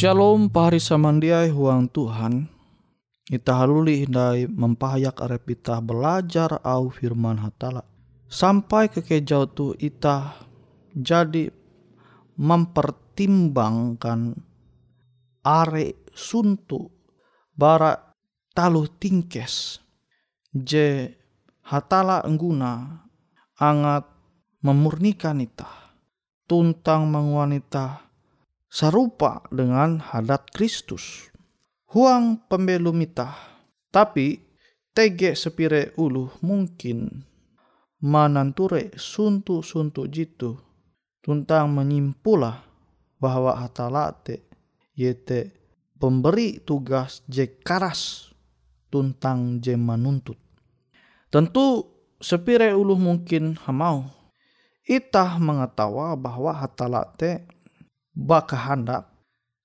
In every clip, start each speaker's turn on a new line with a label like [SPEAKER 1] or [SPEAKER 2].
[SPEAKER 1] Shalom pahari samandiai huang Tuhan. Ita haluli hindai mempahayak arep ita belajar au firman hatala. Sampai ke kejauh tu ita jadi mempertimbangkan are suntu bara taluh tingkes. Je hatala engguna angat memurnikan ita. Tuntang menguanita sarupa dengan hadat Kristus. Huang pembelum mitah, tapi tege sepire ulu mungkin mananture suntu-suntu jitu tuntang menyimpula bahwa hatalate yete pemberi tugas je karas tuntang je menuntut. Tentu sepire ulu mungkin hamau. Itah mengetawa bahwa hatalate baka hendak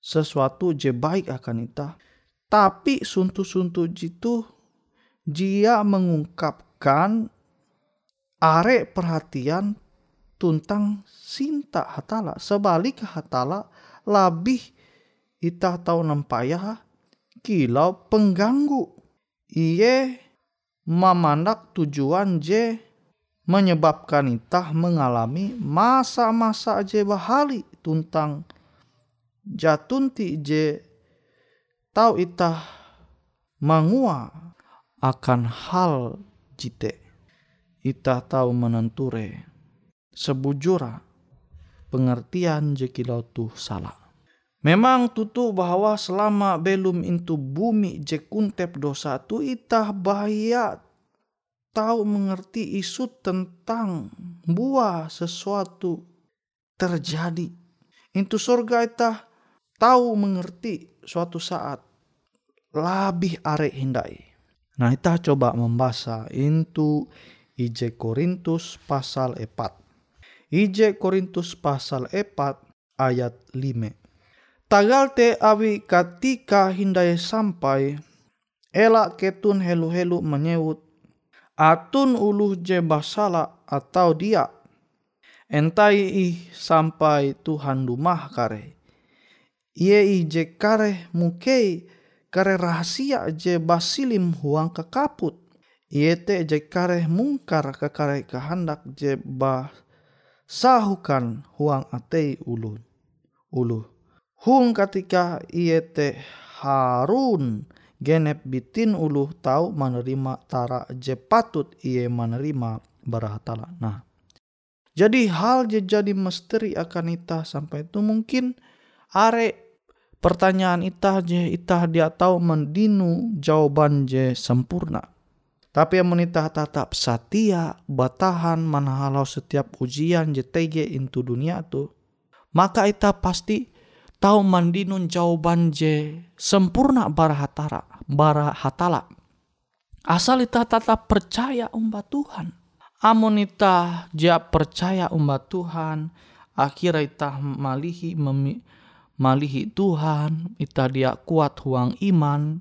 [SPEAKER 1] sesuatu je baik akan ita tapi suntu-suntu jitu dia mengungkapkan are perhatian tuntang sinta hatala. Sebalik hatala lebih ita tahu nempayah kilau pengganggu. Iye memandak tujuan je menyebabkan itah mengalami masa-masa je bahali tuntang jatunti je tau itah mangua akan hal jite. Itah tahu menenture sebujura pengertian je kilau tu salah Memang tutu bahwa selama belum itu bumi je kuntep dosa tu itah bahaya tahu mengerti isu tentang buah sesuatu terjadi. Intu surga itah tahu mengerti suatu saat lebih are hindai. Nah, kita coba membaca into IJ Korintus pasal 4. IJ Korintus pasal 4 ayat 5. Tagal te awi ketika hindai sampai elak ketun helu-helu menyewut atun uluh je basala atau dia entai ih sampai Tuhan rumah kare ie ije kare mukei kare rahasia je basilim huang kekaput ie te je kare mungkar ke kare kehendak je bah sahukan huang atei ulu ulu hung ketika ie te Harun genep bitin ulu tahu menerima tara je patut ie menerima barahatala. Nah, jadi hal je jadi misteri akan ita sampai itu mungkin are pertanyaan ita je ita dia tahu mendinu jawaban je sempurna. Tapi yang menita tetap setia, batahan, halau setiap ujian je tege into dunia tu, maka ita pasti tahu mandinun jawaban je sempurna barahatara, barahatala. Asal ita tetap percaya umbat Tuhan amun ita ja percaya umat Tuhan akhirnya ita malihi memi, malihi Tuhan ita dia kuat huang iman.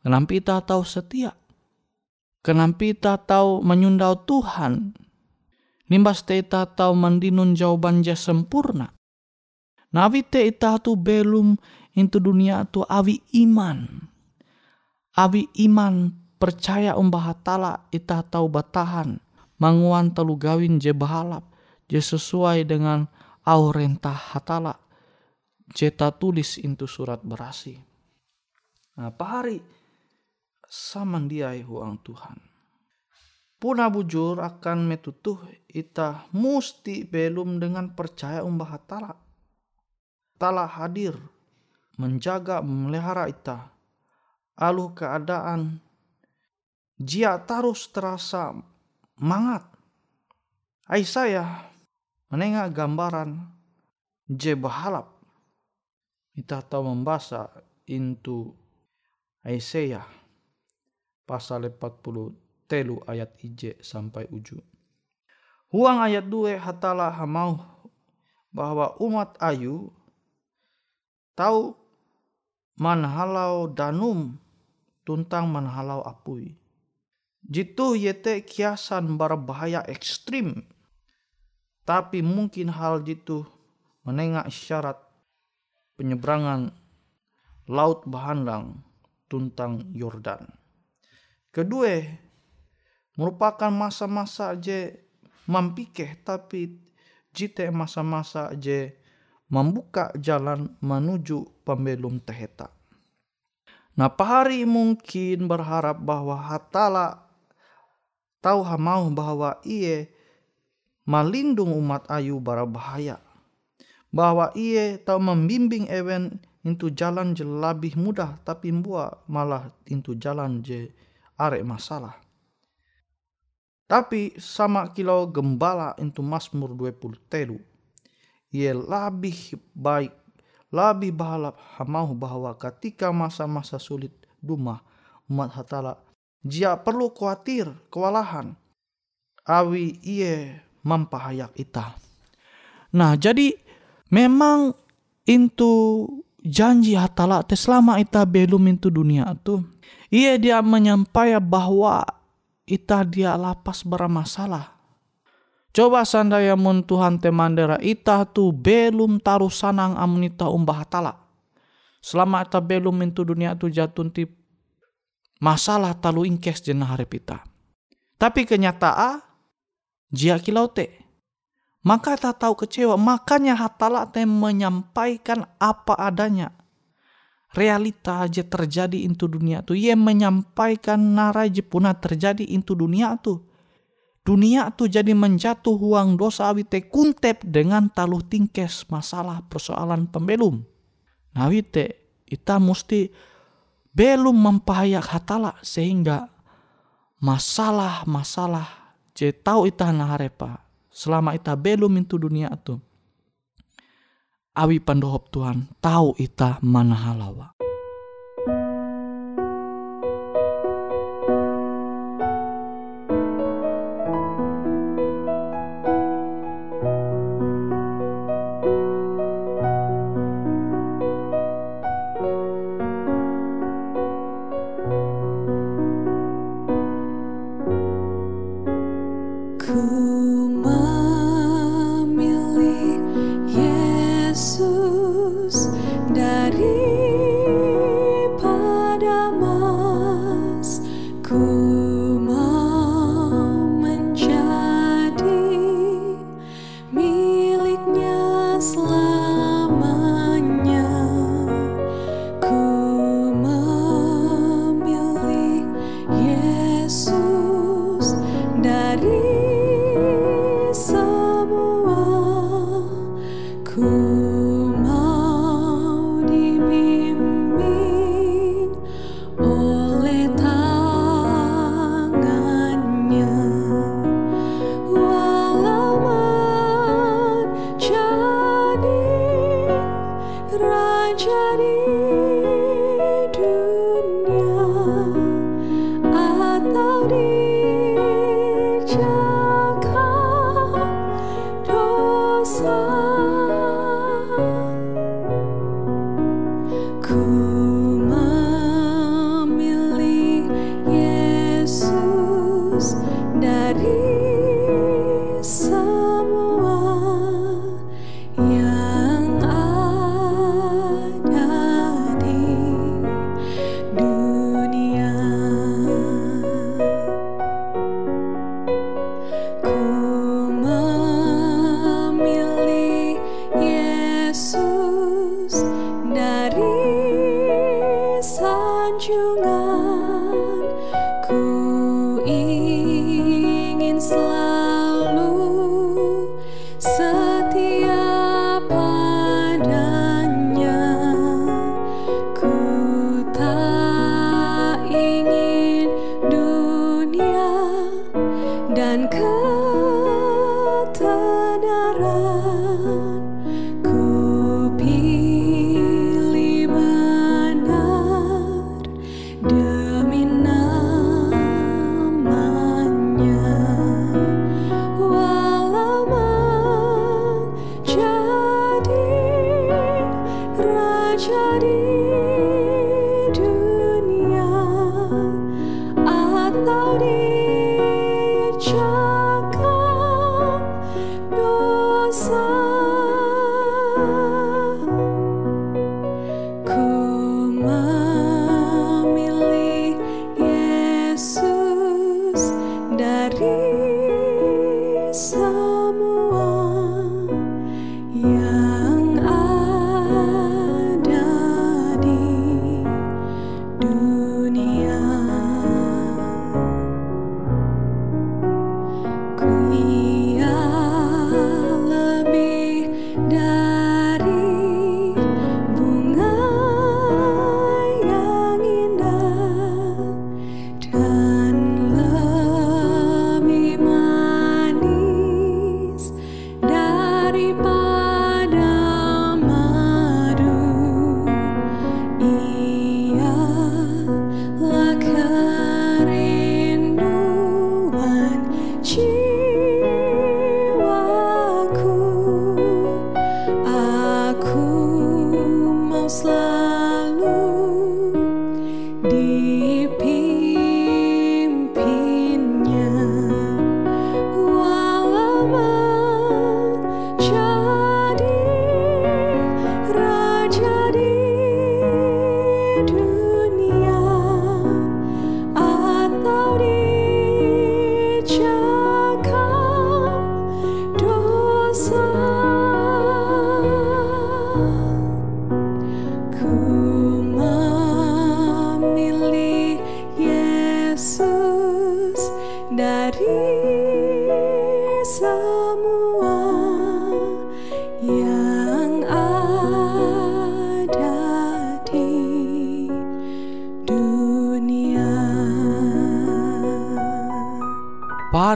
[SPEAKER 1] Kenapa ita tahu setia? Kenapa ita tahu menyundau Tuhan? Nimbas te ita tahu mendinun jawaban ja sempurna. Nabi te ita tu belum into dunia tu awi iman. Awi iman percaya umbah tala ita tahu batahan. Manguan telu gawin je bahalap je sesuai dengan aurentah hatala jeta tulis itu surat berasi. Nah, pahari saman dia huang Tuhan. Puna bujur akan metutuh ita musti belum dengan percaya umbah hatala. Tala hadir menjaga memelihara ita. Aluh keadaan jia tarus terasa mangat. Ai saya menengah gambaran je bahalap. Kita tahu membaca into Aisyah pasal 40 telu ayat ije sampai uju. Huang ayat 2 hatala hamau bahwa umat ayu tahu manhalau danum tuntang manhalau apui. Jitu yete kiasan berbahaya ekstrim. Tapi mungkin hal jitu menengah isyarat penyeberangan laut bahandang tuntang Yordan. Kedua, merupakan masa-masa je mampikeh tapi jite masa-masa je membuka jalan menuju pembelum teheta. Nah, pahari mungkin berharap bahwa hatala tahu mau bahwa ia melindung umat ayu bara bahaya. Bahwa ia tahu membimbing ewen itu jalan je lebih mudah tapi buat malah itu jalan je arek masalah. Tapi sama kilo gembala itu Mazmur 20 telu. Ia lebih baik, lebih balap hamau bahwa ketika masa-masa sulit rumah umat hatala jia perlu khawatir, kewalahan. Awi iye mampahayak ita. Nah, jadi memang itu janji hatala te selama ita belum itu dunia itu ia dia menyampaikan bahwa ita dia lapas bermasalah. Coba sandaya mun Tuhan temandera ita tu belum taruh sanang amun ita umbah hatala. Selama ita belum itu dunia tu jatun tip masalah talu ingkes jenah haripita. Tapi kenyataan jia kilau te. Maka tak tahu kecewa. Makanya hatala te menyampaikan apa adanya. Realita aja terjadi into dunia tu. Ia menyampaikan narai puna terjadi into dunia tu. Dunia tu jadi menjatuh huang dosa awite kuntep dengan taluh tingkes masalah persoalan pembelum. Nah wite, kita mesti belum mempahayak hatala sehingga masalah-masalah je tahu ita harepa selama ita belum itu dunia itu awi pandohop Tuhan tahu ita mana halawa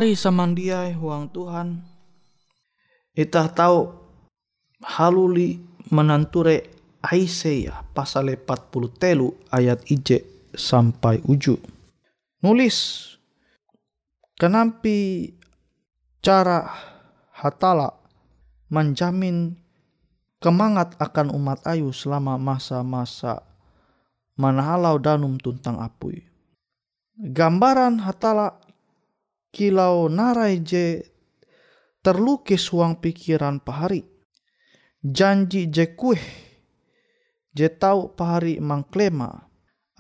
[SPEAKER 1] Pari samandiai huang Tuhan. Itah tahu haluli menanture Aisyah pasal 40 telu ayat ije sampai uju. Nulis kenampi cara hatala menjamin kemangat akan umat ayu selama masa-masa manahalau danum tuntang apui. Gambaran hatala kilau narai je terlukis uang pikiran pahari. Janji je kue je tau pahari mangklema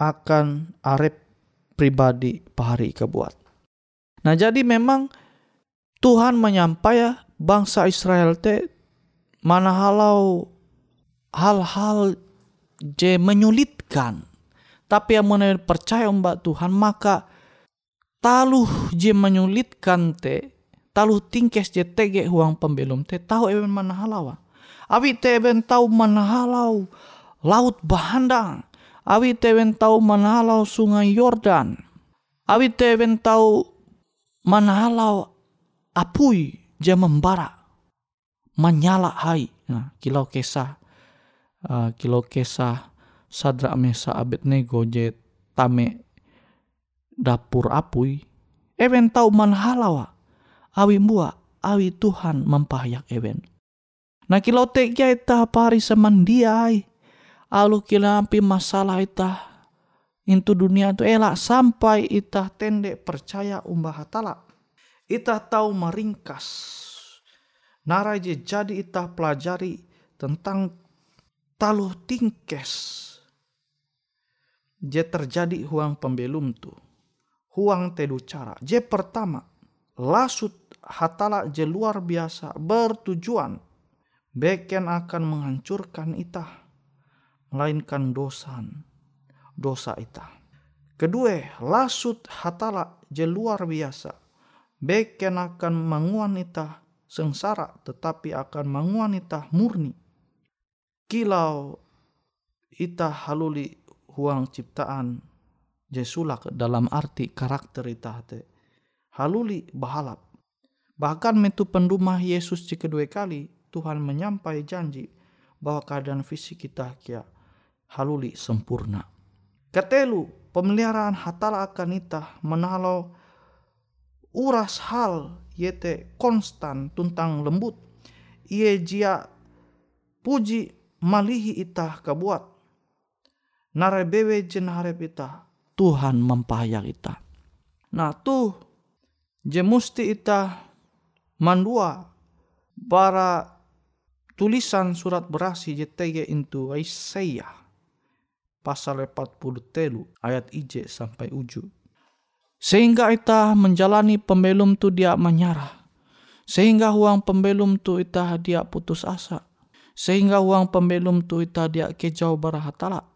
[SPEAKER 1] akan arep pribadi pahari kebuat. Nah jadi memang Tuhan menyampaikan bangsa Israel te mana halau hal-hal je menyulitkan tapi yang mana percaya mbak Tuhan maka taluh je menyulitkan te taluh tingkes je tege huang pembelum te tahu even mana halau awi te even tahu mana halau laut bahandang. Awi te even tahu mana halau sungai Yordan. Awi te even tahu mana halau apui je membara. Menyala hai. Nah kilau kesah uh, kilau kesah sadra mesa abednego je tame dapur apui. Ewen tau man halawa. Awi mbua awi Tuhan mempayak ewen. Nah kilau tegia ita pari semandiai alu kilampi masalah ita. Intu dunia itu elak sampai ita tende percaya umbah hatala. Ita tahu meringkas. Narai jadi ita pelajari tentang taluh tingkes. Je terjadi huang pembelum tu huang tedu cara. Je pertama, lasut hatala je luar biasa bertujuan beken akan menghancurkan itah melainkan dosan dosa itah. Kedua, lasut hatala je luar biasa beken akan menguan itah sengsara tetapi akan menguan itah murni. Kilau itah haluli huang ciptaan Jesulak dalam arti karakter te haluli bahalap. Bahkan metu pendumah Yesus jika dua kali Tuhan menyampai janji bahwa keadaan fisik kita kia haluli sempurna. Ketelu pemeliharaan hatala akan itah menalau uras hal yete konstan tuntang lembut. Ie jia puji malihi itah kabuat. Narebewe jen itah Tuhan mempahayak ita. Nah tuh je musti ita mandua para tulisan surat berasi je tege into Isaiah pasal 40 telu ayat ije sampai uju. Sehingga ita menjalani pembelum tu dia menyerah. Sehingga uang pembelum tu ita dia putus asa. Sehingga uang pembelum tu ita dia kejauh barahatala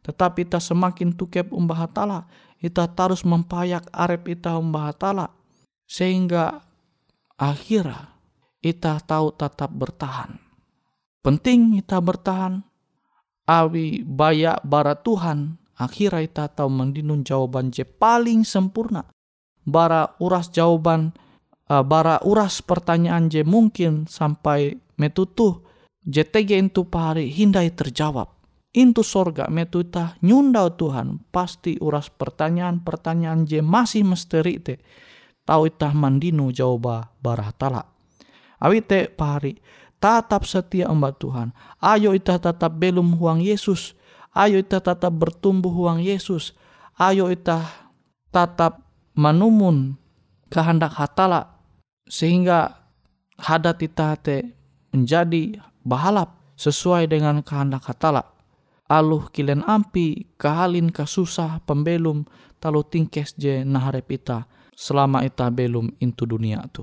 [SPEAKER 1] tetapi ita semakin tukep umbah hatala, ita terus mempayak arep ita umbah hatala. Sehingga akhirnya ita tahu tetap bertahan. Penting ita bertahan. Awi bayak bara Tuhan, akhirnya ita tahu mendinun jawaban je paling sempurna. Bara uras jawaban, uh, bara uras pertanyaan je mungkin sampai metutuh, JTG itu pari hindai terjawab intu sorga metuta nyundau Tuhan pasti uras pertanyaan-pertanyaan je masih misteri te tau itah mandinu jawab barah tala awi te pari tatap setia amba Tuhan. Ayo itah tetap belum huang Yesus. Ayo itah tetap bertumbuh huang Yesus. Ayo itah tetap manumun kehendak hatala sehingga hadat itah te menjadi bahalap sesuai dengan kehendak hatala aluh kilen ampi kahalin kasusah pembelum talu tingkes je naharep ita selama ita belum intu dunia tu.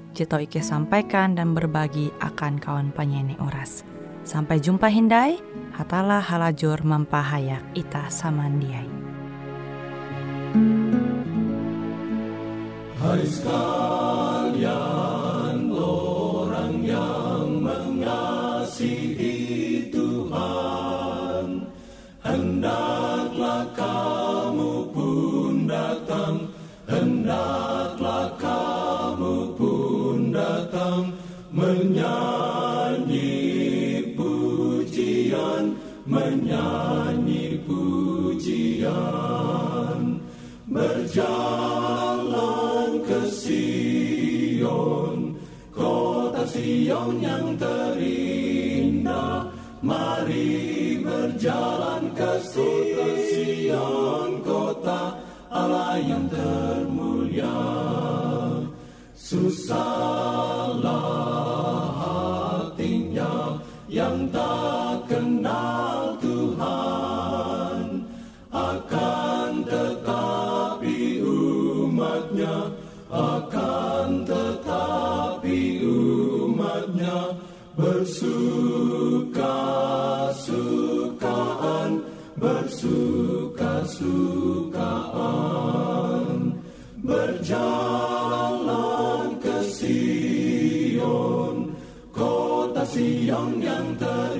[SPEAKER 2] Jito Ike sampaikan dan berbagi akan kawan penyanyi Uras. Sampai jumpa Hindai, hatalah halajur mempahayak ita samandiai.
[SPEAKER 3] Hai sekalian orang yang mengasihi Tuhan Hendaklah kamu Berjalan ke Sion Kota Sion yang terindah. Mari berjalan ke Sion Kota Allah yang termulia. Susahlah bersuka sukaan berjalan ke Sion kota Sion yang terindah